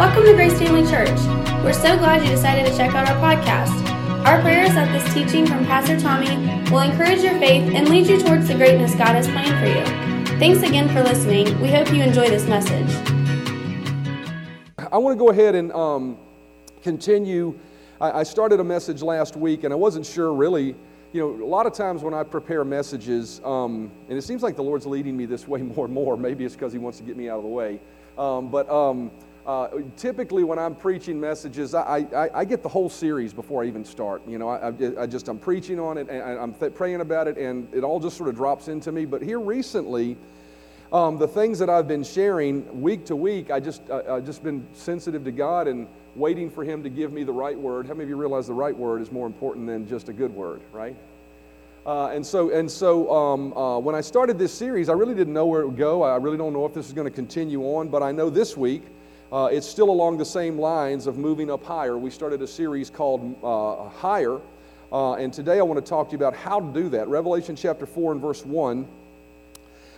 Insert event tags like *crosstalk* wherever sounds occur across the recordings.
Welcome to Grace Family Church. We're so glad you decided to check out our podcast. Our prayer is that this teaching from Pastor Tommy will encourage your faith and lead you towards the greatness God has planned for you. Thanks again for listening. We hope you enjoy this message. I want to go ahead and um, continue. I, I started a message last week, and I wasn't sure really. You know, a lot of times when I prepare messages, um, and it seems like the Lord's leading me this way *laughs* more and more. Maybe it's because He wants to get me out of the way. Um, but um, uh, typically, when I'm preaching messages, I, I, I, get the whole series before I even start. You know, I, I just I'm preaching on it and I'm th- praying about it, and it all just sort of drops into me. But here recently, um, the things that I've been sharing week to week, I just I, I just been sensitive to God and waiting for Him to give me the right word. How many of you realize the right word is more important than just a good word, right? Uh, and so, and so um, uh, when I started this series, I really didn't know where it would go. I really don't know if this is going to continue on, but I know this week uh, it's still along the same lines of moving up higher. We started a series called uh, Higher, uh, and today I want to talk to you about how to do that. Revelation chapter 4 and verse 1.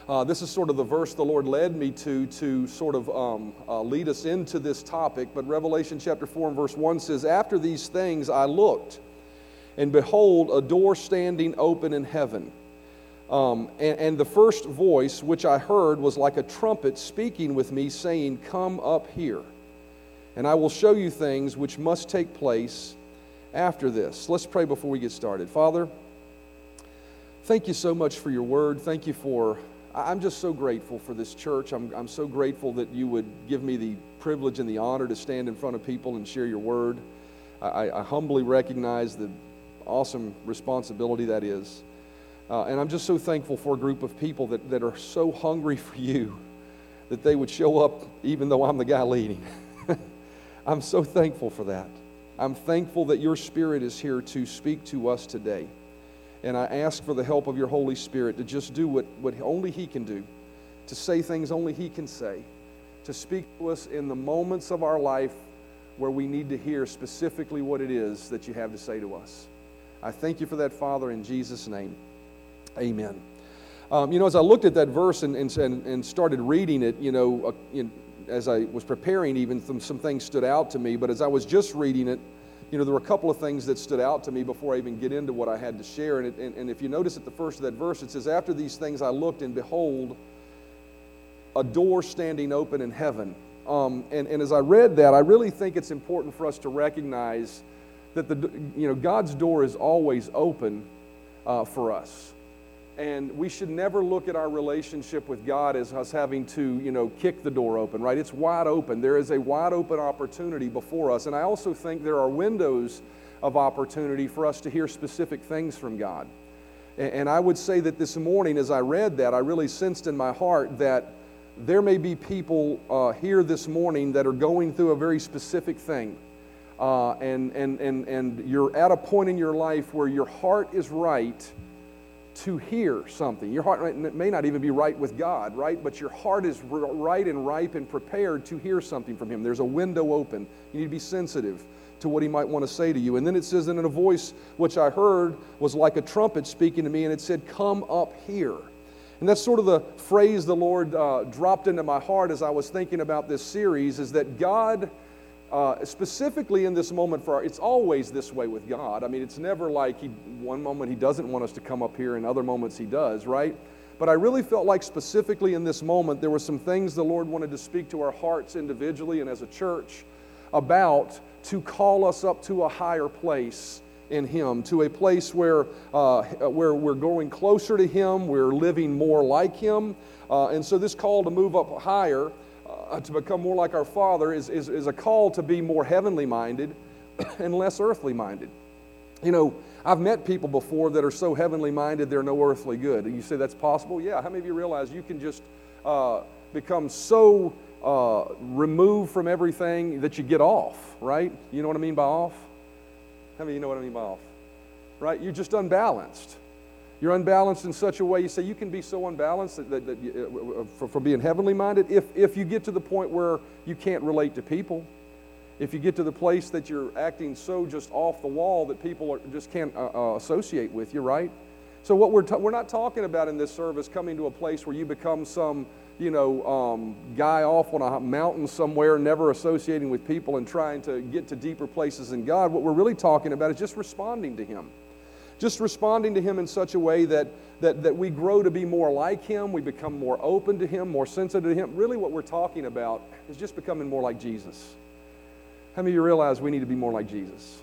Uh, this is sort of the verse the Lord led me to to sort of um, lead us into this topic. But Revelation chapter 4 and verse 1 says, After these things I looked and behold, a door standing open in heaven. Um, and, and the first voice which I heard was like a trumpet speaking with me, saying, Come up here, and I will show you things which must take place after this. Let's pray before we get started. Father, thank you so much for your word. Thank you for, I'm just so grateful for this church. I'm, I'm so grateful that you would give me the privilege and the honor to stand in front of people and share your word. I, I humbly recognize the awesome responsibility that is. Uh, and I'm just so thankful for a group of people that, that are so hungry for you that they would show up even though I'm the guy leading. *laughs* I'm so thankful for that. I'm thankful that your Spirit is here to speak to us today. And I ask for the help of your Holy Spirit to just do what, what only He can do, to say things only He can say, to speak to us in the moments of our life where we need to hear specifically what it is that you have to say to us. I thank you for that, Father, in Jesus' name. Amen. Um, you know, as I looked at that verse and, and, and started reading it, you know, uh, know, as I was preparing, even some, some things stood out to me. But as I was just reading it, you know, there were a couple of things that stood out to me before I even get into what I had to share. And, it, and, and if you notice at the first of that verse, it says, After these things I looked, and behold, a door standing open in heaven. Um, and, and as I read that, I really think it's important for us to recognize that the, you know, God's door is always open uh, for us. And we should never look at our relationship with God as us having to, you know, kick the door open, right? It's wide open. There is a wide open opportunity before us. And I also think there are windows of opportunity for us to hear specific things from God. And I would say that this morning, as I read that, I really sensed in my heart that there may be people uh, here this morning that are going through a very specific thing uh, and, and, and, and you're at a point in your life where your heart is right to hear something. Your heart may not even be right with God, right? But your heart is right and ripe and prepared to hear something from Him. There's a window open. You need to be sensitive to what He might want to say to you. And then it says, and in a voice which I heard was like a trumpet speaking to me, and it said, Come up here. And that's sort of the phrase the Lord uh, dropped into my heart as I was thinking about this series is that God uh, specifically in this moment for our, it's always this way with God. I mean, it's never like he, one moment he doesn't want us to come up here and other moments he does, right? But I really felt like specifically in this moment there were some things the Lord wanted to speak to our hearts individually and as a church about to call us up to a higher place in Him, to a place where, uh, where we're going closer to Him, we're living more like Him. Uh, and so this call to move up higher uh, to become more like our Father is, is, is a call to be more heavenly minded *clears throat* and less earthly minded. You know, I've met people before that are so heavenly minded they're no earthly good. And you say that's possible? Yeah. How many of you realize you can just uh, become so uh, removed from everything that you get off, right? You know what I mean by off? How many of you know what I mean by off? Right? You're just unbalanced. You're unbalanced in such a way, you say you can be so unbalanced that, that, that uh, uh, for, for being heavenly minded. If, if you get to the point where you can't relate to people, if you get to the place that you're acting so just off the wall that people are, just can't uh, uh, associate with you, right? So, what we're, ta- we're not talking about in this service coming to a place where you become some, you know, um, guy off on a mountain somewhere, never associating with people and trying to get to deeper places in God. What we're really talking about is just responding to Him. Just responding to Him in such a way that, that, that we grow to be more like Him, we become more open to Him, more sensitive to Him. Really, what we're talking about is just becoming more like Jesus. How many of you realize we need to be more like Jesus?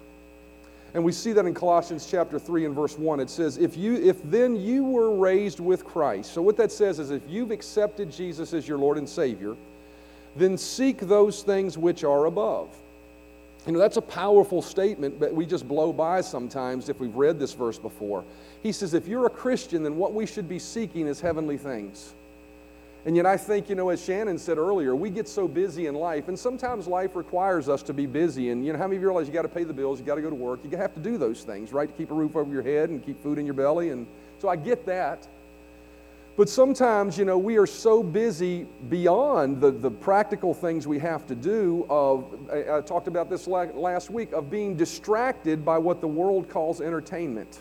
And we see that in Colossians chapter 3 and verse 1. It says, if, you, if then you were raised with Christ. So, what that says is, if you've accepted Jesus as your Lord and Savior, then seek those things which are above. You know, that's a powerful statement, but we just blow by sometimes if we've read this verse before. He says, if you're a Christian, then what we should be seeking is heavenly things. And yet, I think, you know, as Shannon said earlier, we get so busy in life, and sometimes life requires us to be busy. And, you know, how many of you realize you got to pay the bills, you got to go to work, you have to do those things, right? To keep a roof over your head and keep food in your belly. And so I get that. But sometimes, you know, we are so busy beyond the, the practical things we have to do of, I, I talked about this last week, of being distracted by what the world calls entertainment.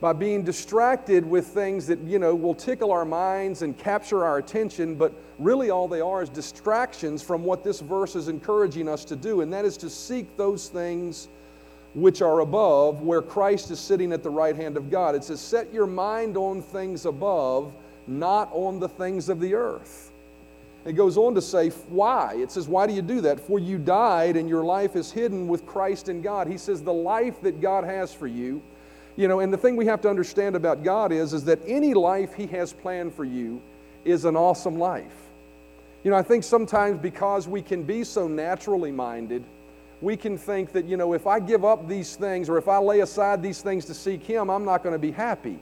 By being distracted with things that, you know, will tickle our minds and capture our attention, but really all they are is distractions from what this verse is encouraging us to do, and that is to seek those things which are above, where Christ is sitting at the right hand of God. It says, Set your mind on things above, not on the things of the earth. It goes on to say, Why? It says, Why do you do that? For you died, and your life is hidden with Christ in God. He says, The life that God has for you you know, and the thing we have to understand about God is, is that any life He has planned for you is an awesome life. You know, I think sometimes because we can be so naturally minded, we can think that, you know, if I give up these things or if I lay aside these things to seek Him, I'm not going to be happy.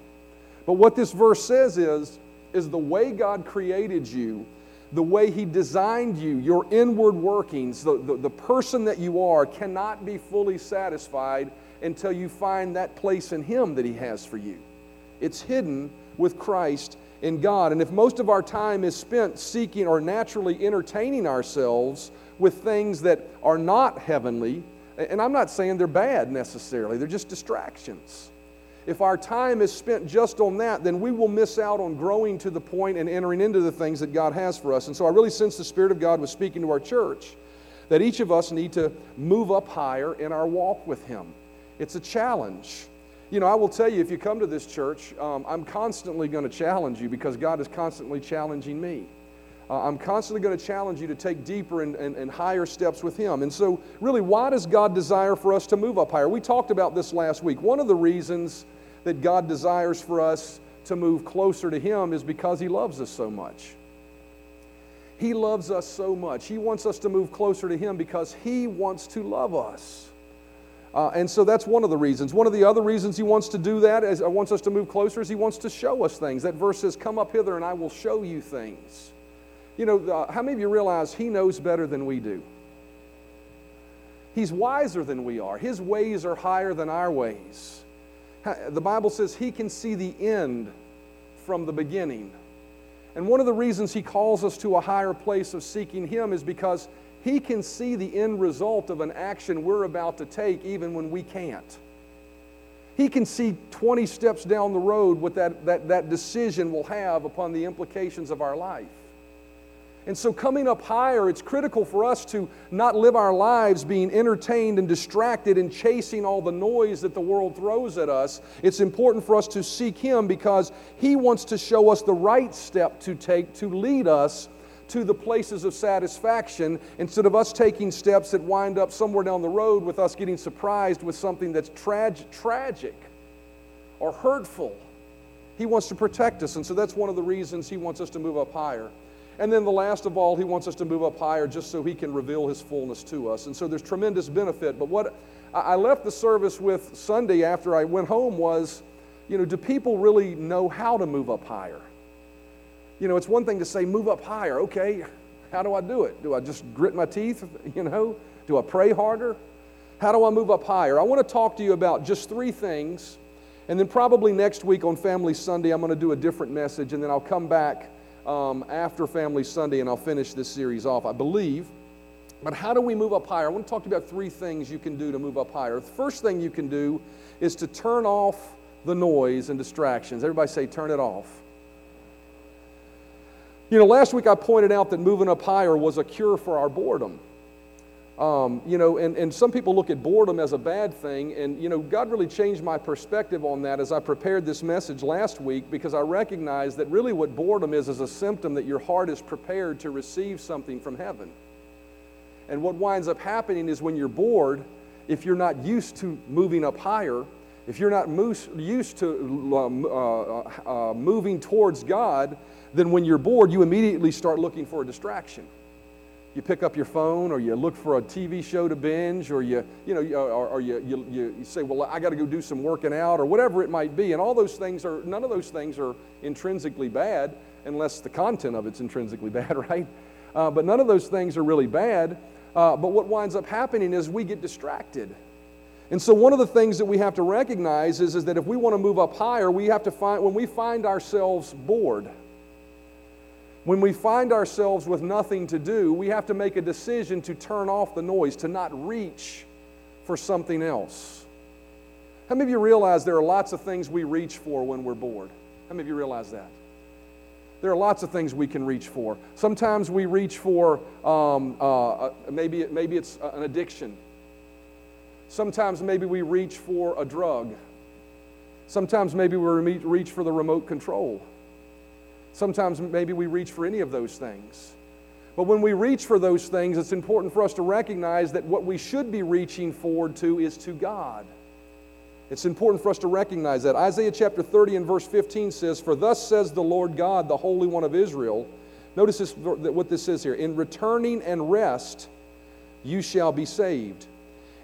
But what this verse says is, is the way God created you, the way He designed you, your inward workings, the, the, the person that you are, cannot be fully satisfied until you find that place in Him that He has for you. It's hidden with Christ in God. And if most of our time is spent seeking or naturally entertaining ourselves with things that are not heavenly, and I'm not saying they're bad necessarily, they're just distractions. If our time is spent just on that, then we will miss out on growing to the point and entering into the things that God has for us. And so I really sense the Spirit of God was speaking to our church that each of us need to move up higher in our walk with Him. It's a challenge. You know, I will tell you, if you come to this church, um, I'm constantly going to challenge you because God is constantly challenging me. Uh, I'm constantly going to challenge you to take deeper and, and, and, higher steps with Him. And so, really, why does God desire for us to move up higher? We talked about this last week. One of the reasons that God desires for us to move closer to Him is because He loves us so much. He loves us so much. He wants us to move closer to Him because He wants to love us. Uh, and so that's one of the reasons. One of the other reasons he wants to do that, is, uh, wants us to move closer, is he wants to show us things. That verse says, Come up hither and I will show you things. You know, uh, how many of you realize he knows better than we do? He's wiser than we are. His ways are higher than our ways. The Bible says he can see the end from the beginning. And one of the reasons he calls us to a higher place of seeking him is because he can see the end result of an action we're about to take even when we can't. He can see 20 steps down the road what that, that, that decision will have upon the implications of our life. And so, coming up higher, it's critical for us to not live our lives being entertained and distracted and chasing all the noise that the world throws at us. It's important for us to seek Him because He wants to show us the right step to take to lead us to the places of satisfaction instead of us taking steps that wind up somewhere down the road with us getting surprised with something that's trag- tragic or hurtful. He wants to protect us, and so that's one of the reasons He wants us to move up higher. And then the last of all, He wants us to move up higher just so He can reveal His fullness to us. And so there's tremendous benefit. But what I left the service with Sunday after I went home was, you know, do people really know how to move up higher? You know, it's one thing to say, move up higher. Okay, how do I do it? Do I just grit my teeth? You know, do I pray harder? How do I move up higher? I want to talk to you about just three things. And then probably next week on Family Sunday, I'm going to do a different message. And then I'll come back um, after Family Sunday and I'll finish this series off, I believe. But how do we move up higher? I want to talk to you about three things you can do to move up higher. The first thing you can do is to turn off the noise and distractions. Everybody say, turn it off. You know, last week I pointed out that moving up higher was a cure for our boredom. Um, you know, and, and some people look at boredom as a bad thing. And, you know, God really changed my perspective on that as I prepared this message last week because I recognized that really what boredom is is a symptom that your heart is prepared to receive something from heaven. And what winds up happening is when you're bored, if you're not used to moving up higher, if you're not used to um, uh, uh, moving towards God, then when you're bored, you immediately start looking for a distraction you pick up your phone or you look for a TV show to binge or you, you know, or, or you, you, you say, well, I got to go do some working out or whatever it might be. And all those things are, none of those things are intrinsically bad unless the content of it's intrinsically *laughs* bad, right? Uh, but none of those things are really bad. Uh, but what winds up happening is we get distracted. And so one of the things that we have to recognize is, is that if we want to move up higher, we have to find, when we find ourselves bored, when we find ourselves with nothing to do, we have to make a decision to turn off the noise, to not reach for something else. How many of you realize there are lots of things we reach for when we're bored? How many of you realize that? There are lots of things we can reach for. Sometimes we reach for um, uh, uh maybe, maybe it's an addiction. Sometimes maybe we reach for a drug. Sometimes maybe we reach for the remote control. Sometimes maybe we reach for any of those things. But when we reach for those things, it's important for us to recognize that what we should be reaching forward to is to God. It's important for us to recognize that. Isaiah chapter 30 and verse 15 says, For thus says the Lord God, the Holy One of Israel. Notice this, what this says here In returning and rest, you shall be saved.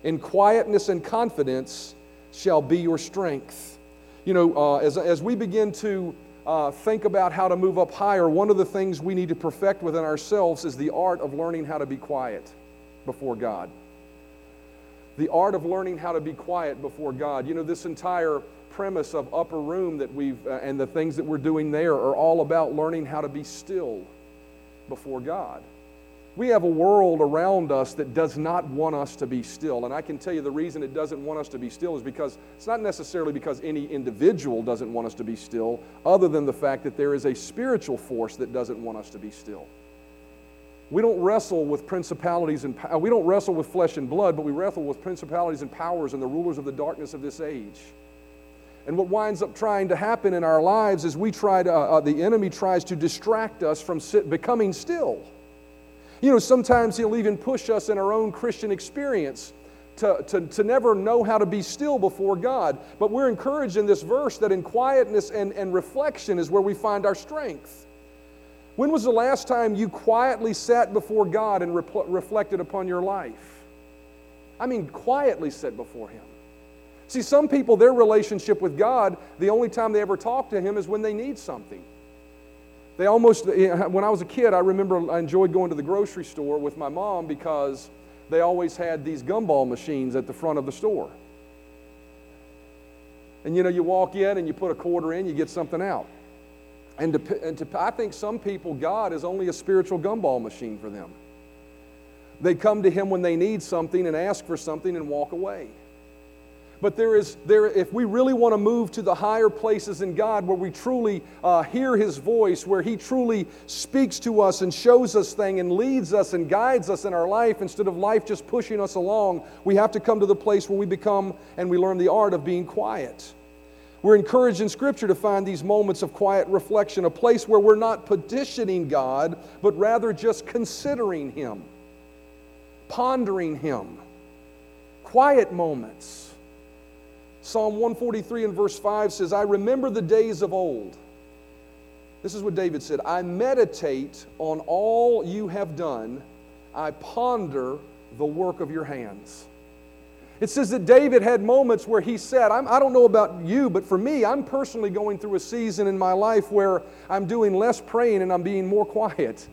In quietness and confidence shall be your strength. You know, uh, as, as we begin to uh, think about how to move up higher, one of the things we need to perfect within ourselves is the art of learning how to be quiet before God. The art of learning how to be quiet before God. You know, this entire premise of upper room that we've uh, and the things that we're doing there are all about learning how to be still before God. We have a world around us that does not want us to be still. And I can tell you the reason it doesn't want us to be still is because it's not necessarily because any individual doesn't want us to be still, other than the fact that there is a spiritual force that doesn't want us to be still. We don't wrestle with principalities and we don't wrestle with flesh and blood, but we wrestle with principalities and powers and the rulers of the darkness of this age. And what winds up trying to happen in our lives is we try to, uh, uh the enemy tries to distract us from sit, becoming still. You know, sometimes He'll even push us in our own Christian experience to, to, to never know how to be still before God. But we're encouraged in this verse that in quietness and, and reflection is where we find our strength. When was the last time you quietly sat before God and reflected upon your life? I mean, quietly sat before Him. See, some people, their relationship with God, the only time they ever talk to Him is when they need something. They almost, eh, when I was a kid, I remember I enjoyed going to the grocery store with my mom because they always had these gumball machines at the front of the store. And you know, you walk in and you put a quarter in, you get something out. And, to, and to, I think some people, God is only a spiritual gumball machine for them. They come to Him when they need something and ask for something and walk away. But there is, there, if we really want to move to the higher places in God where we truly uh, hear His voice, where He truly speaks to us and shows us things and leads us and guides us in our life instead of life just pushing us along, we have to come to the place where we become and we learn the art of being quiet. We're encouraged in Scripture to find these moments of quiet reflection, a place where we're not petitioning God, but rather just considering Him, pondering Him. Quiet moments. Psalm 143 and verse 5 says, I remember the days of old. This is what David said I meditate on all you have done, I ponder the work of your hands. It says that David had moments where he said, I'm, I do not know about you, but for me, I'm personally going through a season in my life where I'm doing less praying and I'm being more *laughs* quiet.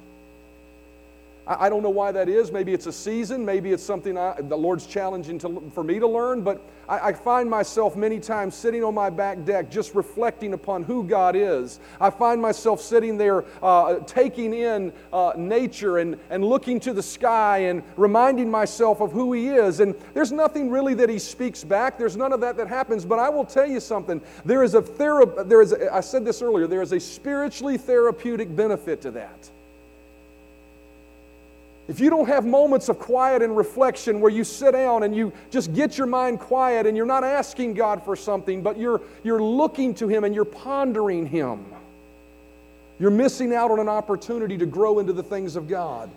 I, I don't know why that is. Maybe it's a season. Maybe it's something I, the Lord's challenging to, for me to learn. But I, I find myself many times sitting on my back deck just reflecting upon who God is. I find myself sitting there uh, taking in uh, nature and, and looking to the sky and reminding myself of who He is. And there's nothing really that He speaks back. There's none of that that happens. But I will tell you something. There is a there is a, I said this earlier. There is a spiritually therapeutic benefit to that. If you don't have moments of quiet and reflection where you sit down and you just get your mind quiet and you're not asking God for something, but you're, you're looking to Him and you're pondering Him, you're missing out on an opportunity to grow into the things of God.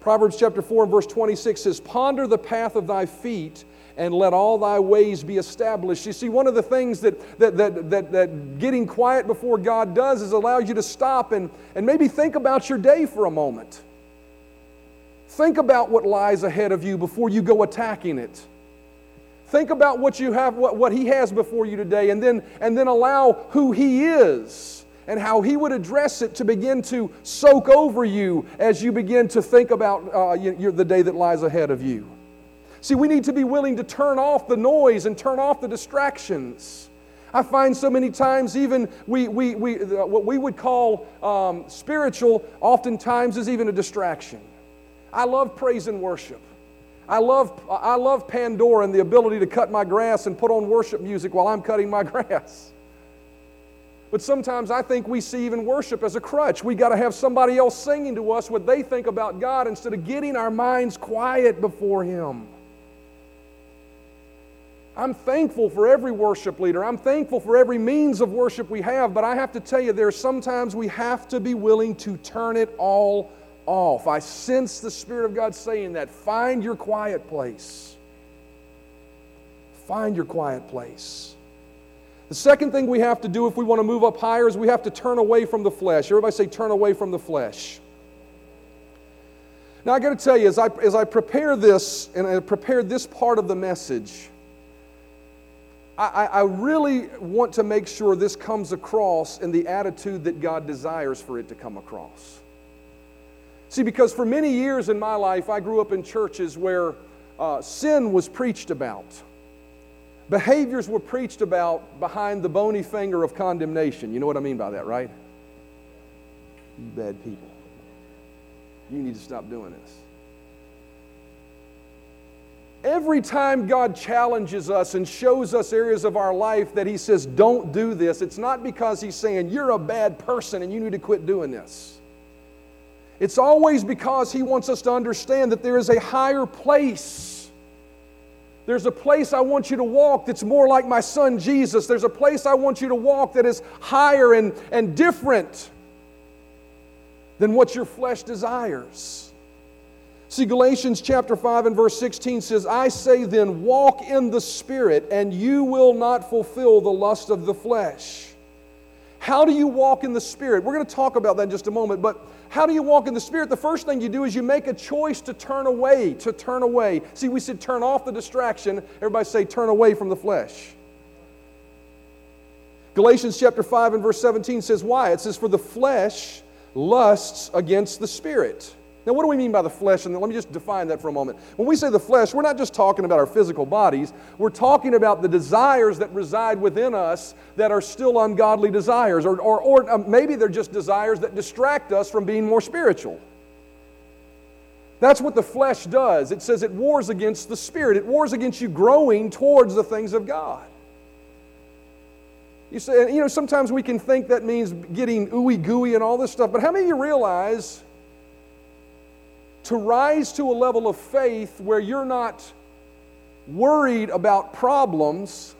Proverbs chapter 4 and verse 26 says, Ponder the path of thy feet and let all thy ways be established. You see, one of the things that, that, that, that, that getting quiet before God does is allows you to stop and, and maybe think about your day for a moment. Think about what lies ahead of you before you go attacking it. Think about what you have, what, what he has before you today, and then, and then allow who he is and how he would address it to begin to soak over you as you begin to think about uh, your, the day that lies ahead of you. See, we need to be willing to turn off the noise and turn off the distractions. I find so many times, even we, we, we, what we would call um, spiritual, oftentimes is even a distraction. I love praise and worship. I love, I love Pandora and the ability to cut my grass and put on worship music while I'm cutting my *laughs* grass. But sometimes I think we see even worship as a crutch. We got to have somebody else singing to us what they think about God instead of getting our minds quiet before Him. I'm thankful for every worship leader. I'm thankful for every means of worship we have, but I have to tell you, there's sometimes we have to be willing to turn it all off. I sense the Spirit of God saying that. Find your quiet place. Find your quiet place. The second thing we have to do if we want to move up higher is we have to turn away from the flesh. Everybody say, turn away from the flesh. Now, I got to tell you, as I, as I prepare this and I prepared this part of the message, I, I really want to make sure this comes across in the attitude that God desires for it to come across. See, because for many years in my life, I grew up in churches where uh, sin was preached about. Behaviors were preached about behind the bony finger of condemnation. You know what I mean by that, right? You bad people. You need to stop doing this. Every time God challenges us and shows us areas of our life that He says, don't do this, it's not because He's saying, you're a bad person and you need to quit doing this. It's always because He wants us to understand that there is a higher place. There's a place I want you to walk that's more like my son Jesus. There's a place I want you to walk that is higher and, and different than what your flesh desires. See, Galatians chapter 5 and verse 16 says, I say then, walk in the Spirit, and you will not fulfill the lust of the flesh. How do you walk in the Spirit? We're going to talk about that in just a moment, but how do you walk in the Spirit? The first thing you do is you make a choice to turn away, to turn away. See, we said turn off the distraction. Everybody say turn away from the flesh. Galatians chapter 5 and verse 17 says, Why? It says, For the flesh lusts against the Spirit now, what do we mean by the flesh? And let me just define that for a moment. When we say the flesh, we're not just talking about our physical bodies, we're talking about the desires that reside within us that are still ungodly desires, or, or, or uh, maybe they're just desires that distract us from being more spiritual. That's what the flesh does. It says it wars against the spirit, it wars against you growing towards the things of God. You say, you know, sometimes we can think that means getting ooey gooey and all this stuff, but how many of you realize to rise to a level of faith where you're not worried about problems,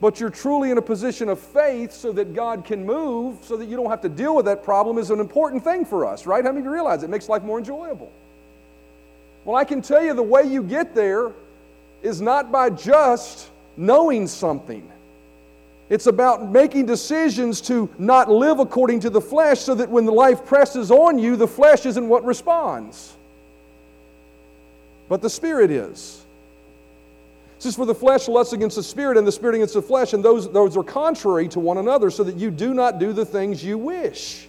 but you're truly in a position of faith so that God can move, so that you don't have to deal with that problem, is an important thing for us, right? How many of you realize it makes life more enjoyable? Well, I can tell you the way you get there is not by just knowing something. It's about making decisions to not live according to the flesh so that when the life presses on you, the flesh isn't what responds but the Spirit is. It says, For the flesh lusts against the Spirit, and the Spirit against the flesh, and those, those are contrary to one another, so that you do not do the things you wish.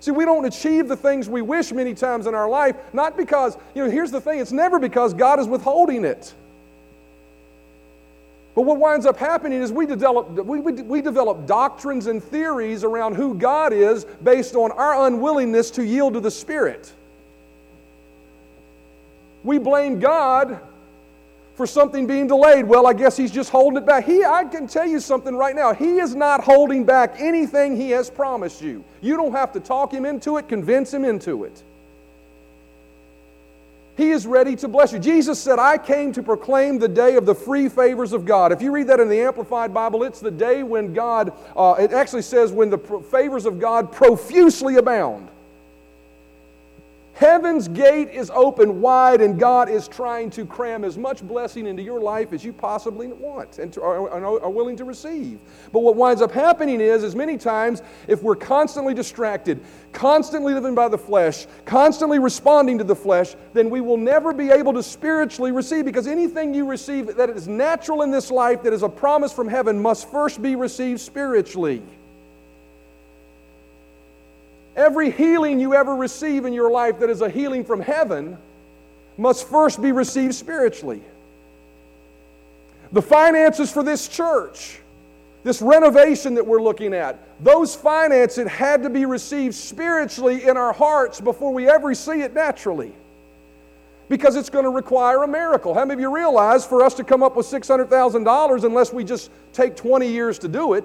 See, we don't achieve the things we wish many times in our life, not because, you know, here's the thing it's never because God is withholding it. But what winds up happening is we develop, we, we, we develop doctrines and theories around who God is based on our unwillingness to yield to the Spirit. We blame God for something being delayed. Well, I guess he's just holding it back. He, I can tell you something right now. He is not holding back anything he has promised you. You don't have to talk him into it, convince him into it. He is ready to bless you. Jesus said, I came to proclaim the day of the free favors of God. If you read that in the Amplified Bible, it's the day when God, uh, it actually says, when the favors of God profusely abound. Heaven's gate is open wide, and God is trying to cram as much blessing into your life as you possibly want and to, are, are, willing to receive. But what winds up happening is, is many times, if we're constantly distracted, constantly living by the flesh, constantly responding to the flesh, then we will never be able to spiritually receive because anything you receive that is natural in this life, that is a promise from heaven, must first be received spiritually. Every healing you ever receive in your life that is a healing from heaven must first be received spiritually. The finances for this church, this renovation that we're looking at, those finances had to be received spiritually in our hearts before we ever see it naturally. Because it's going to require a miracle. How many of you realize for us to come up with $600,000, unless we just take 20 years to do it,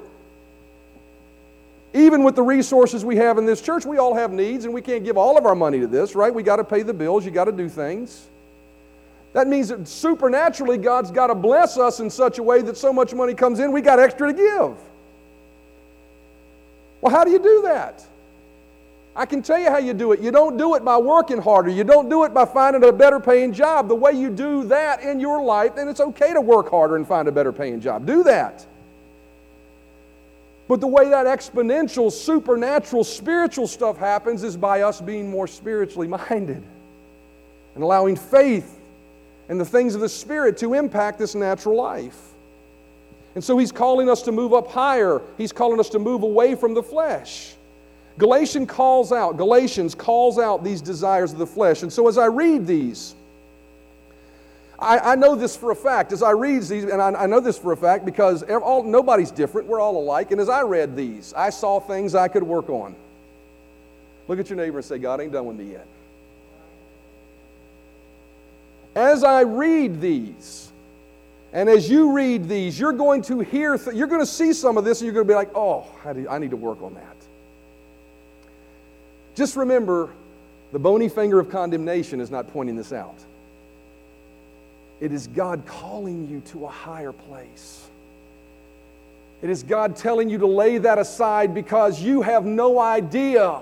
even with the resources we have in this church, we all have needs and we can't give all of our money to this, right? We got to pay the bills, you got to do things. That means that supernaturally God's got to bless us in such a way that so much money comes in, we got extra to give. Well, how do you do that? I can tell you how you do it. You don't do it by working harder. You don't do it by finding a better paying job. The way you do that in your life, then it's okay to work harder and find a better paying job. Do that. But the way that exponential, supernatural, spiritual stuff happens is by us being more spiritually minded and allowing faith and the things of the Spirit to impact this natural life. And so he's calling us to move up higher. He's calling us to move away from the flesh. Galatians calls out, Galatians calls out these desires of the flesh. And so as I read these, I, I, know this for a fact as I read these, and I, I know this for a fact because all, nobody's different. We're all alike. And as I read these, I saw things I could work on. Look at your neighbor and say, God ain't done with me yet. As I read these, and as you read these, you're going to hear, th- you're going to see some of this, and you're going to be like, oh, I need to work on that. Just remember, the bony finger of condemnation is not pointing this out. It is God calling you to a higher place. It is God telling you to lay that aside because you have no idea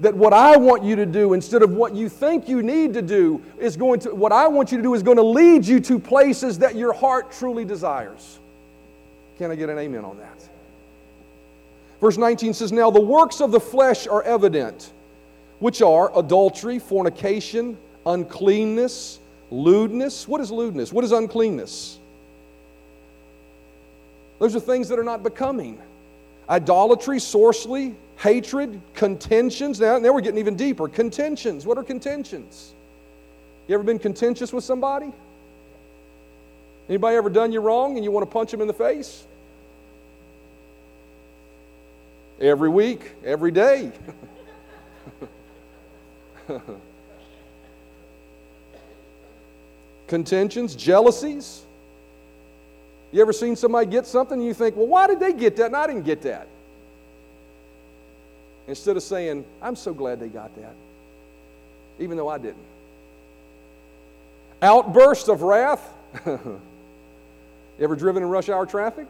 that what I want you to do instead of what you think you need to do is going to, what I want you to do is going to lead you to places that your heart truly desires. Can I get an amen on that? Verse 19 says, Now the works of the flesh are evident, which are adultery, fornication, uncleanness Lewdness. What is lewdness? What is uncleanness? Those are things that are not becoming. Idolatry, sorcery, hatred, contentions. Now, now we're getting even deeper. Contentions. What are contentions? You ever been contentious with somebody? Anybody ever done you wrong and you want to punch them in the face? Every week, every day. *laughs* contentions, jealousies. You ever seen somebody get something and you think, well, why did they get that and I didn't get that? Instead of saying, I'm so glad they got that, even though I didn't. Outbursts of wrath. *laughs* you ever driven in rush hour traffic?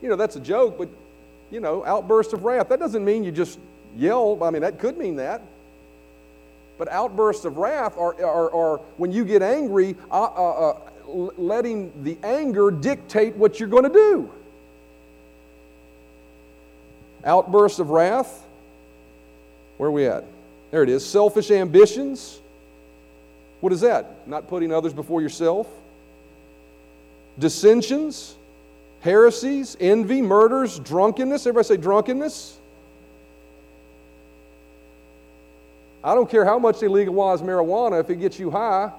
You know, that's a joke, but, you know, outbursts of wrath. That doesn't mean you just yell. I mean, that could mean that. But outbursts of wrath are, are, are when you get angry, uh, uh, uh, letting the anger dictate what you're going to do. Outbursts of wrath. Where are we at? There it is. Selfish ambitions. What is that? Not putting others before yourself. Dissensions, heresies, envy, murders, drunkenness. Everybody say drunkenness. I don't care how much they legalize marijuana, if it gets you high,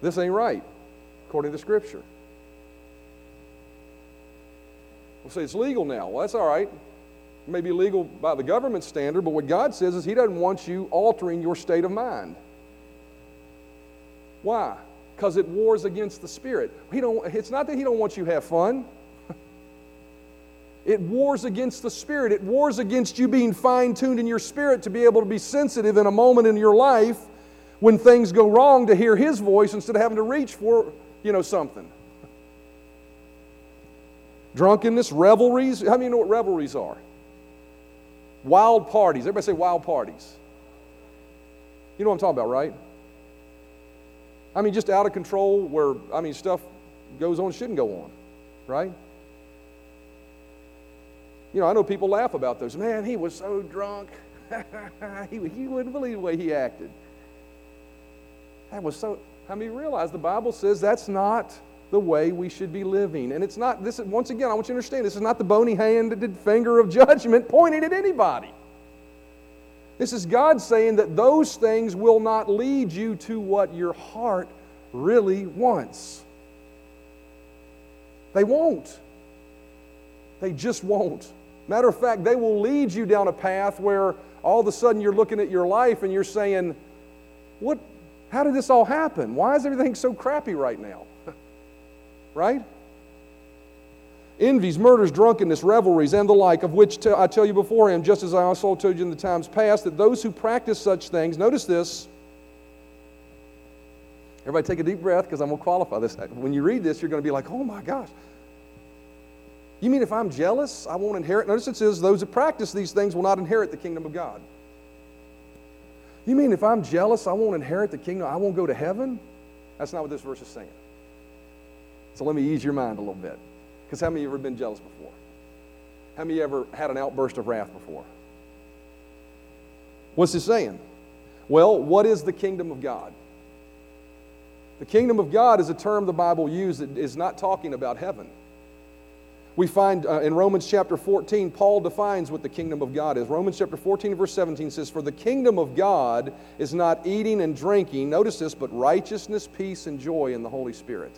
this ain't right, according to Scripture. We'll say it's legal now. Well, that's all right. It may be legal by the government standard, but what God says is He doesn't want you altering your state of mind. Why? Because it wars against the spirit. He don't, it's not that He don't want you to have fun. It wars against the spirit. It wars against you being fine tuned in your spirit to be able to be sensitive in a moment in your life when things go wrong to hear His voice instead of having to reach for, you know, something. Drunkenness, revelries. How many you know what revelries are? Wild parties. Everybody say wild parties. You know what I'm talking about, right? I mean, just out of control where, I mean, stuff goes on, shouldn't go on, right? You know, I know people laugh about those. Man, he was so drunk. *laughs* he, he wouldn't believe the way he acted. That was so. How many realize the Bible says that's not the way we should be living? And it's not, this once again, I want you to understand, this is not the bony handed finger of *laughs* judgment pointing at anybody. This is God saying that those things will not lead you to what your heart really wants. They won't. They just won't. Matter of fact, they will lead you down a path where all of a sudden you're looking at your life and you're saying, What, how did this all happen? Why is everything so crappy right now? *laughs* right? Envies, murders, drunkenness, revelries, and the like, of which I tell you beforehand, just as I also told you in the times past, that those who practice such things, notice this. Everybody take a deep breath because I'm going to qualify this. When you read this, you're going to be like, oh my gosh, you mean if I'm jealous, I won't inherit? Notice it says, those that practice these things will not inherit the kingdom of God. You mean if I'm jealous, I won't inherit the kingdom? I won't go to heaven? That's not what this verse is saying. So let me ease your mind a little bit. Because how many of you ever been jealous before? How many you ever had an outburst of wrath before? What's it saying? Well, what is the kingdom of God? The kingdom of God is a term the Bible uses that is not talking about heaven. We find uh, in Romans chapter 14, Paul defines what the kingdom of God is. Romans chapter 14, verse 17 says, For the kingdom of God is not eating and drinking, notice this, but righteousness, peace, and joy in the Holy Spirit.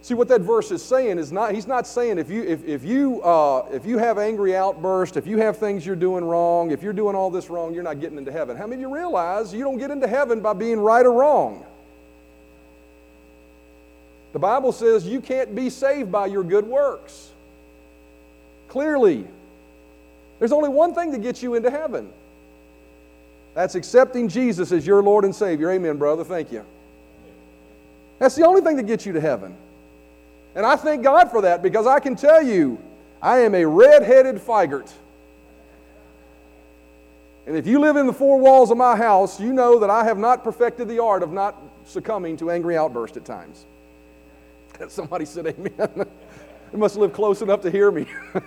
See what that verse is saying is not, he's not saying if you, if, if, you, uh, if you have angry outbursts, if you have things you're doing wrong, if you're doing all this wrong, you're not getting into heaven. How many of you realize you don't get into heaven by being right or wrong? The Bible says you can't be saved by your good works. Clearly, there's only one thing that gets you into heaven. That's accepting Jesus as your Lord and Savior. Amen, brother. Thank you. That's the only thing that gets you to heaven. And I thank God for that because I can tell you, I am a red headed figurt. And if you live in the four walls of my house, you know that I have not perfected the art of not succumbing to angry outbursts at times. Somebody said amen. *laughs* they must live close enough to hear me. *laughs*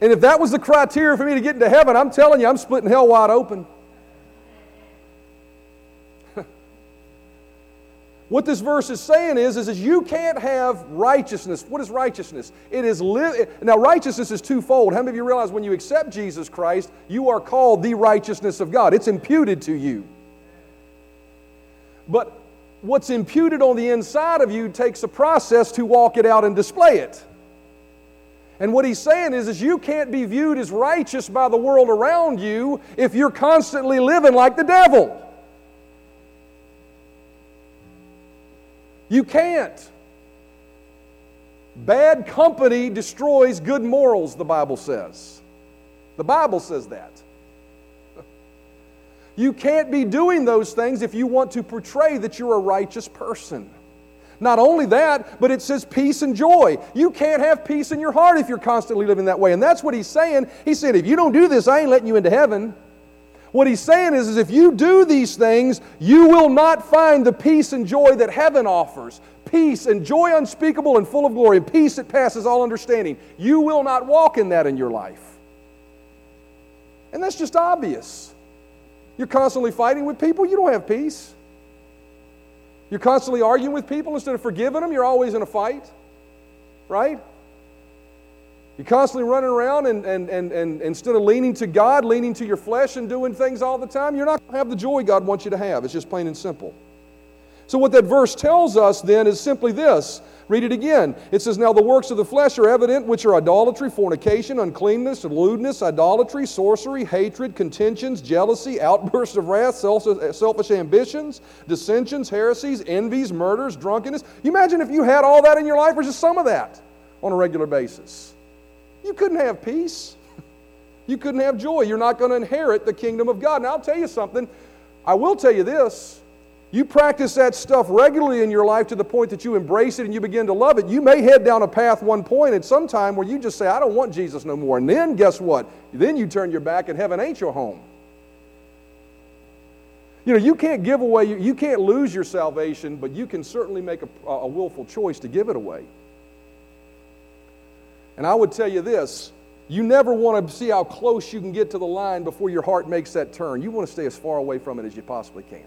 and if that was the criteria for me to get into heaven, I'm telling you, I'm splitting hell wide open. *laughs* What this verse is saying is, is, is you can't have righteousness. What is righteousness? It is now righteousness is twofold. How many of you realize when you accept Jesus Christ, you are called the righteousness of God? It's imputed to you. But what's imputed on the inside of you takes a process to walk it out and display it. And what he's saying is, is you can't be viewed as righteous by the world around you if you're constantly living like the devil. You can't. Bad company destroys good morals, the Bible says. The Bible says that. You can't be doing those things if you want to portray that you're a righteous person. Not only that, but it says peace and joy. You can't have peace in your heart if you're constantly living that way. And that's what he's saying. He said, if you don't do this, I ain't letting you into heaven. What he's saying is, is if you do these things, you will not find the peace and joy that heaven offers. Peace and joy unspeakable and full of glory, and peace that passes all understanding. You will not walk in that in your life. And that's just obvious. You're constantly fighting with people, you don't have peace. You're constantly arguing with people instead of forgiving them, you're always in a fight, right? You're constantly running around and, and, and, and instead of leaning to God, leaning to your flesh and doing things all the time, you're not going to have the joy God wants you to have. It's just plain and simple. So, what that verse tells us then is simply this. Read it again. It says, Now the works of the flesh are evident, which are idolatry, fornication, uncleanness, lewdness, idolatry, sorcery, hatred, contentions, jealousy, *laughs* outbursts of wrath, selfish ambitions, dissensions, heresies, envies, murders, drunkenness. You imagine if you had all that in your life, or just some of that on a regular basis. You couldn't have peace. *laughs* You couldn't have joy. You're not going to inherit the kingdom of God. Now, I'll tell you something. I will tell you this you practice that stuff regularly in your life to the point that you embrace it and you begin to love it, you may head down a path one point at some time where you just say, I don't want Jesus no more. And then guess what? Then you turn your back and heaven ain't your home. You know, you can't give away, you can't lose your salvation, but you can certainly make a, a willful choice to give it away. And I would tell you this you never want to see how close you can get to the line before your heart makes that turn. You want to stay as far away from it as you possibly can.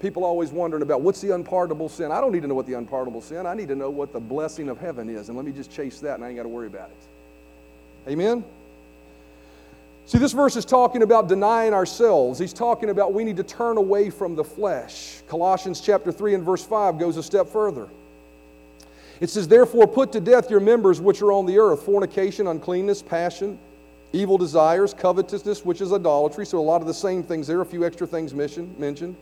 People always wondering about what's the unpardonable sin. I don't need to know what the unpardonable sin. I need to know what the blessing of heaven is, and let me just chase that, and I ain't got to worry about it. Amen. See, this verse is talking about denying ourselves. He's talking about we need to turn away from the flesh. Colossians chapter 3 and verse 5 goes a step further. It says, Therefore, put to death your members which are on the earth fornication, uncleanness, passion, evil desires, covetousness, which is idolatry. So, a lot of the same things there, a few extra things mentioned.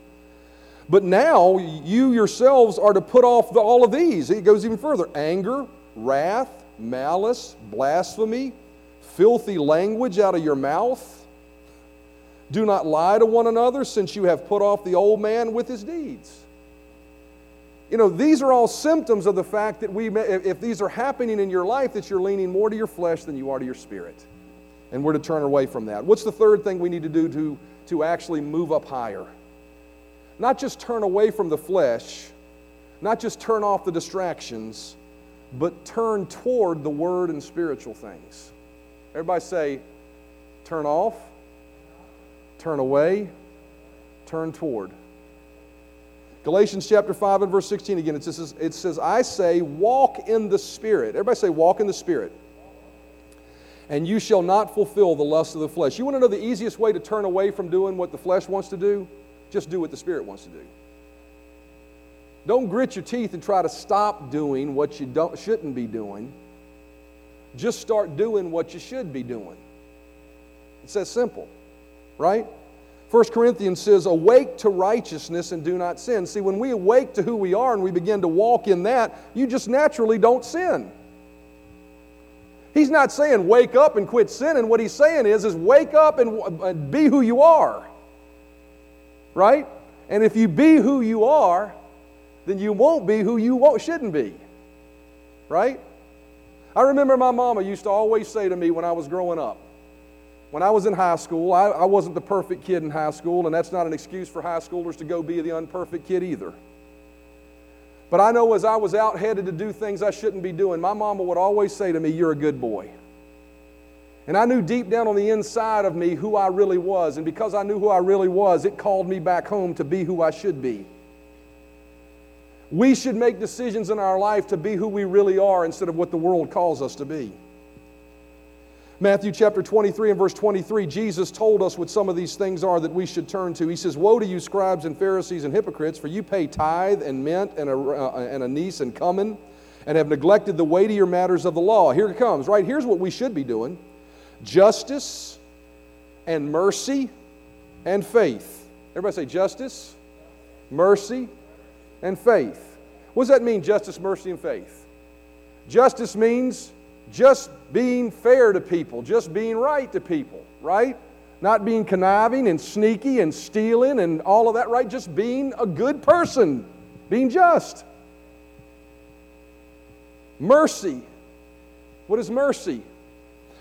But now you yourselves are to put off the, all of these. It goes even further anger, wrath, malice, blasphemy, filthy language out of your mouth. Do not lie to one another, since you have put off the old man with his deeds. You know, these are all symptoms of the fact that we, if these are happening in your life, that you're leaning more to your flesh than you are to your spirit. And we're to turn away from that. What's the third thing we need to do to, to actually move up higher? Not just turn away from the flesh, not just turn off the distractions, but turn toward the word and spiritual things. Everybody say, turn off, turn away, turn toward. Galatians chapter 5 and verse 16 again, it says, it says, I say, walk in the Spirit. Everybody say, walk in the Spirit. And you shall not fulfill the lust of the flesh. You want to know the easiest way to turn away from doing what the flesh wants to do? Just do what the Spirit wants to do. Don't grit your teeth and try to stop doing what you don't, shouldn't be doing. Just start doing what you should be doing. It's that simple, right? 1 Corinthians says, Awake to righteousness and do not sin. See, when we awake to who we are and we begin to walk in that, you just naturally don't sin. He's not saying wake up and quit sinning. What he's saying is, is wake up and be who you are right? And if you be who you are, then you won't be who you shouldn't be, right? I remember my mama used to always say to me when I was growing up, when I was in high school, I, I wasn't the perfect kid in high school, and that's not an excuse for high schoolers to go be the unperfect kid either. But I know as I was out headed to do things I shouldn't be doing, my mama would always say to me, You're a good boy. And I knew deep down on the inside of me who I really was. And because I knew who I really was, it called me back home to be who I should be. We should make decisions in our life to be who we really are instead of what the world calls us to be. Matthew chapter 23 and verse 23, Jesus told us what some of these things are that we should turn to. He says, Woe to you, scribes and Pharisees and hypocrites, for you pay tithe and mint and, a, uh, and anise and cumin, and have neglected the weightier matters of the law. Here it comes, right? Here's what we should be doing justice and mercy and faith. Everybody say justice, mercy, and faith. What does that mean, justice, mercy, and faith? Justice means just being fair to people, just being right to people, right? Not being conniving and sneaky and stealing and all of that, right? Just being a good person, being just. Mercy. What is mercy?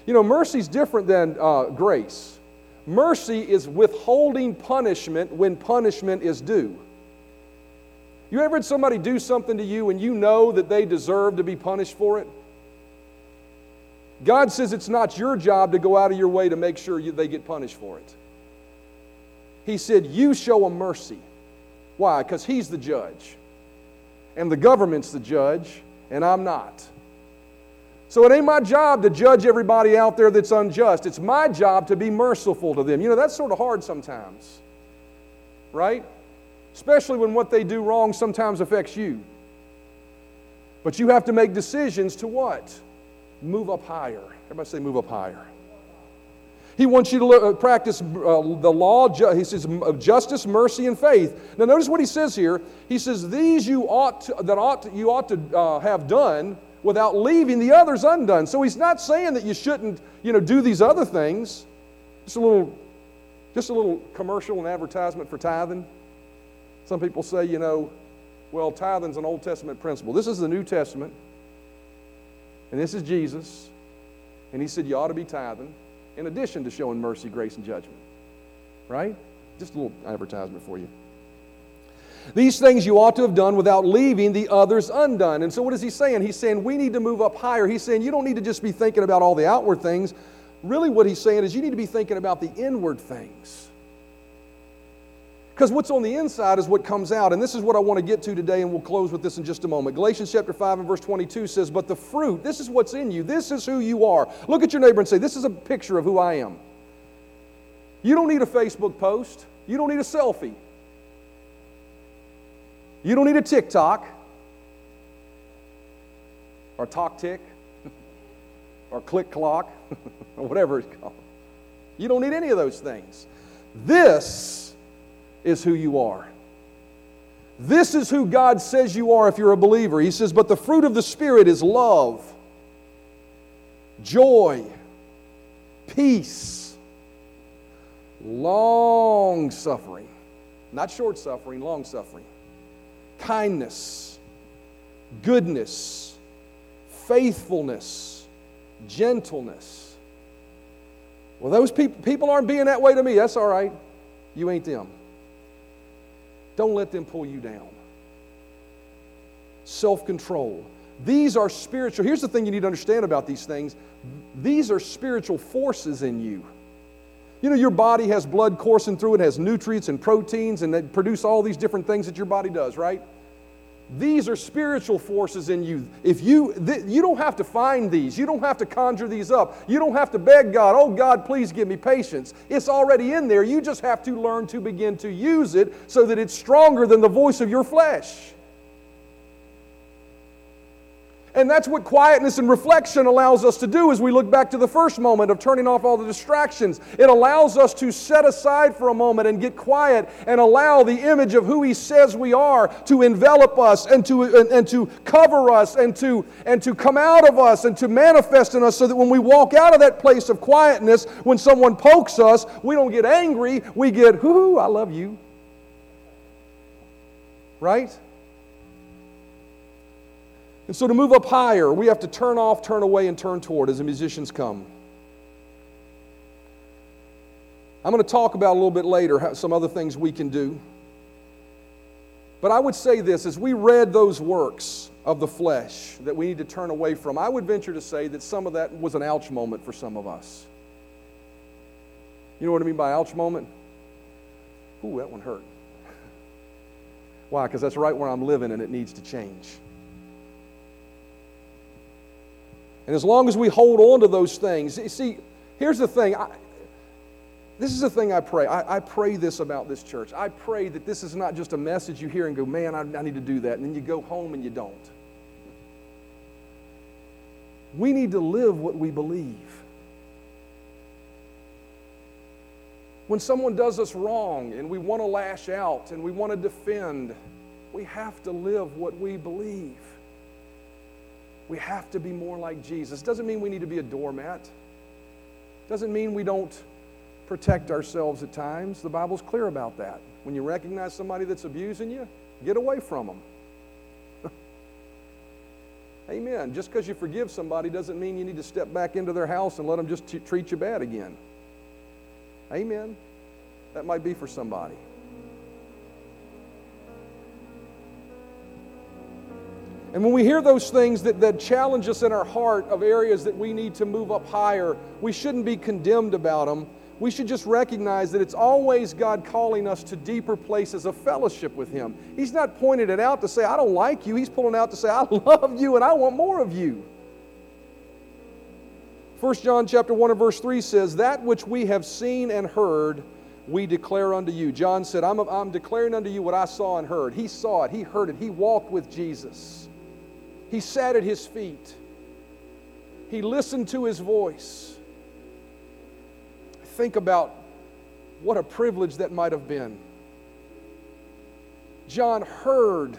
You know, mercy is different than uh, grace. Mercy is withholding punishment when punishment is due. You ever had somebody do something to you and you know that they deserve to be punished for it? God says it's not your job to go out of your way to make sure you, they get punished for it. He said, You show them mercy. Why? Because he's the judge. And the government's the judge, and I'm not. So it ain't my job to judge everybody out there that's unjust. It's my job to be merciful to them. You know, that's sort of hard sometimes, right? Especially when what they do wrong sometimes affects you. But you have to make decisions to what? Move up higher. Everybody say, move up higher. He wants you to uh, practice uh, the law, he says, of justice, mercy, and faith. Now, notice what he says here. He says, These you ought to, that ought to, you ought to uh, have done without leaving the others undone. So he's not saying that you shouldn't, you know, do these other things. Just a little, just a little commercial and advertisement for tithing. Some people say, you know, well, tithing's an Old Testament principle. This is the New Testament, and this is Jesus, and he said you ought to be tithing in addition to showing mercy, grace, and judgment. Right? Just a little advertisement for you. These things you ought to have done without leaving the others undone. And so, what is he saying? He's saying we need to move up higher. He's saying you don't need to just be thinking about all the outward things. Really, what he's saying is you need to be thinking about the inward things. Because what's on the inside is what comes out. And this is what I want to get to today, and we'll close with this in just a moment. Galatians chapter 5 and verse 22 says, But the fruit, this is what's in you. This is who you are. Look at your neighbor and say, This is a picture of who I am. You don't need a Facebook post, you don't need a selfie, you don't need a TikTok or talk tick *laughs* or click clock or *laughs* whatever it's called. You don't need any of those things. This is who you are. This is who God says you are if you're a believer. He says, But the fruit of the Spirit is love, joy, peace, long suffering. Not short suffering, long suffering. Kindness, goodness, faithfulness, gentleness. Well, those people, people aren't being that way to me. That's all right. You ain't them. Don't let them pull you down. Self control. These are spiritual. Here's the thing you need to understand about these things these are spiritual forces in you. You know, your body has blood coursing through it, has nutrients and proteins, and they produce all these different things that your body does, right? These are spiritual forces in you. If you th- you don't have to find these. You don't have to conjure these up. You don't have to beg God, "Oh God, please give me patience." It's already in there. You just have to learn to begin to use it so that it's stronger than the voice of your flesh. And that's what quietness and reflection allows us to do as we look back to the first moment of turning off all the distractions. It allows us to set aside for a moment and get quiet and allow the image of who He says we are to envelop us and to, and, and to cover us and to, and to come out of us and to manifest in us so that when we walk out of that place of quietness, when someone pokes us, we don't get angry, we get, whoo, I love you. Right? And so to move up higher, we have to turn off, turn away, and turn toward as the musicians come. I'm going to talk about a little bit later some other things we can do. But I would say this as we read those works of the flesh that we need to turn away from, I would venture to say that some of that was an ouch moment for some of us. You know what I mean by ouch moment? Ooh, that one hurt. *laughs* Why? Because that's right where I'm living and it needs to change. And as long as we hold on to those things, you see, here's the thing. I, this is the thing I pray. I, I, pray this about this church. I pray that this is not just a message you hear and go, man, I, I need to do that. And then you go home and you don't. We need to live what we believe. When someone does us wrong and we want to lash out and we want to defend, we have to live what we believe. We have to be more like Jesus. Doesn't mean we need to be a doormat. Doesn't mean we don't protect ourselves at times. The Bible's clear about that. When you recognize somebody that's abusing you, get away from them. *laughs* Amen. Just because you forgive somebody doesn't mean you need to step back into their house and let them just t- treat you bad again. Amen. That might be for somebody. And when we hear those things that, that challenge us in our heart of areas that we need to move up higher, we shouldn't be condemned about them. we should just recognize that it's always God calling us to deeper places of fellowship with Him. He's not pointing it out to say, I don't like you. He's pulling out to say, I *laughs* love you and I want more of you. 1 John chapter 1 and verse 3 says, That which we have seen and heard, we declare unto you. John said, I'm, I'm declaring unto you what I saw and heard. He saw it, he heard it, he walked with Jesus. He sat at his feet. He listened to his voice think about what a privilege that might have been. John heard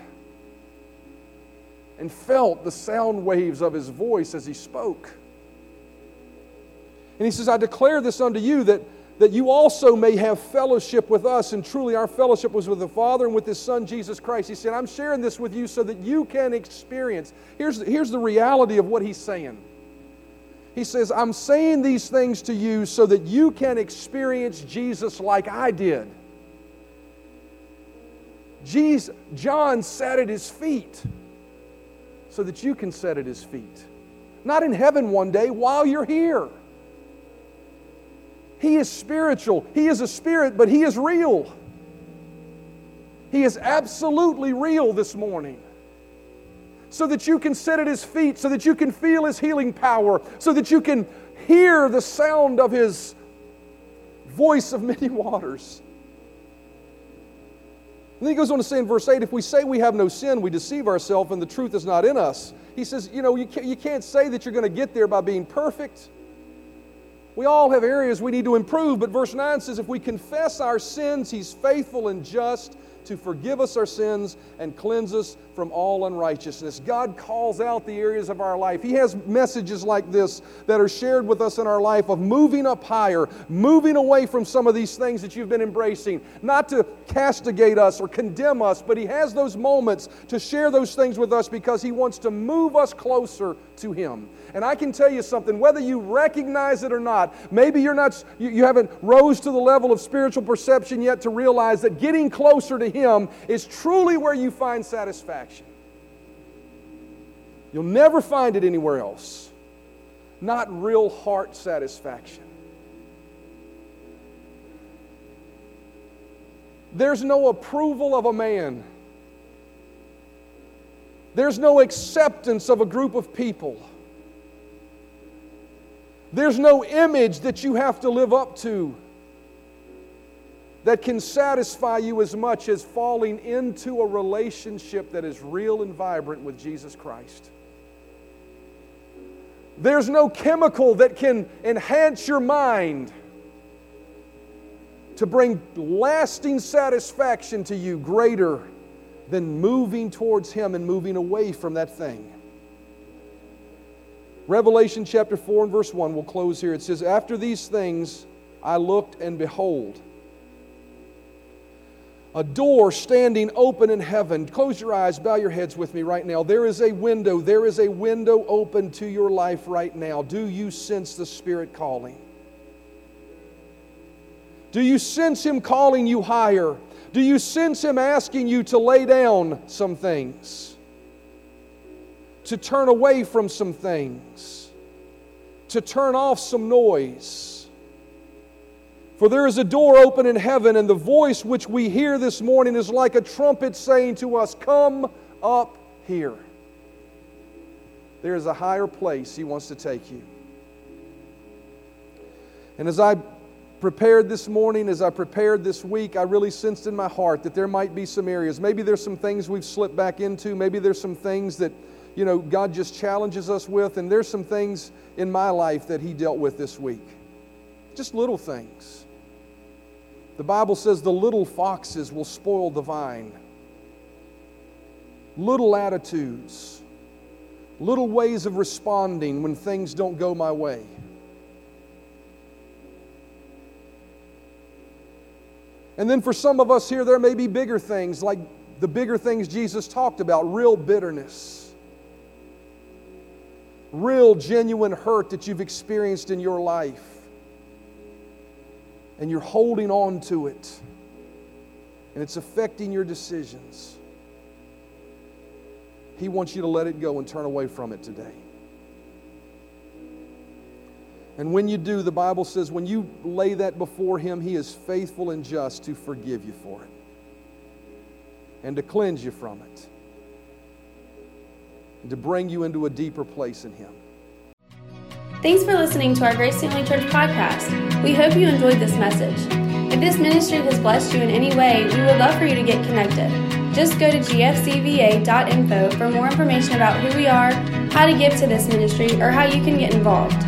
and felt the sound waves of his voice as he spoke. And he says, I declare this unto you that, that you also may have fellowship with us. And truly, our fellowship was with the Father and with his Son, Jesus Christ. He said, I'm sharing this with you so that you can experience. Here's, here's the reality of what he's saying he says, I'm saying these things to you so that you can experience Jesus like I did. Jesus, John sat at his feet so that you can sit at his feet. Not in heaven one day, while you're here. He is spiritual. He is a spirit, but he is real. He is absolutely real this morning so that you can sit at his feet, so that you can feel his healing power, so that you can hear the sound of his voice of *laughs* many waters. And then he goes on to say in verse 8 if we say we have no sin, we deceive ourselves and the truth is not in us. He says, you know, you can't, you can't say that you're going to get there by being perfect. We all have areas we need to improve, but verse 9 says, if we confess our sins, he's faithful and just to forgive us our sins and cleanse us from all unrighteousness. God calls out the areas of our life. He has messages like this that are shared with us in our life of moving up higher, moving away from some of these things that you've been embracing, not to castigate us or condemn us, but He has those moments to share those things with us because He wants to move us closer to Him. And I can tell you something, whether you recognize it or not, maybe you're not, you, you haven't rose to the level of spiritual perception yet to realize that getting closer to Him is truly where you find satisfaction. You'll never find it anywhere else. Not real heart satisfaction. There's no approval of a man. There's no acceptance of a group of people. There's no image that you have to live up to that can satisfy you as much as falling into a relationship that is real and vibrant with Jesus Christ. There's no chemical that can enhance your mind to bring lasting satisfaction to you greater than moving towards Him and moving away from that thing. Revelation chapter 4 and verse 1, we'll close here. It says, After these things I looked, and behold, a door standing open in heaven. Close your eyes, bow your heads with me right now. There is a window, there is a window open to your life right now. Do you sense the Spirit calling? Do you sense Him calling you higher? Do you sense Him asking you to lay down some things? to turn away from some things, to turn off some noise. For there is a door open in heaven, and the voice which we hear this morning is like a trumpet saying to us, Come up here. There is a higher place He wants to take you. And as I prepared this morning, as I prepared this week, I really sensed in my heart that there might be some areas. Maybe there's some things we've slipped back into. Maybe there's some things that you know, God just challenges us with. And there's some things in my life that He dealt with this week. Just little things. The Bible says the little foxes will spoil the vine. Little attitudes, little ways of responding when things don't go my way. And then for some of us here, there may be bigger things like the bigger things Jesus talked about real bitterness real, genuine hurt that you've experienced in your life. And you're holding on to it. And it's affecting your decisions. He wants you to let it go and turn away from it today. And when you do, the Bible says, when you lay that before Him, He is faithful and just to forgive you for it and to cleanse you from it and to bring you into a deeper place in Him. Thanks for listening to our Grace Family Church podcast. We hope you enjoyed this message. If this ministry has blessed you in any way, we would love for you to get connected. Just go to gfcva.info for more information about who we are, how to give to this ministry, or how you can get involved.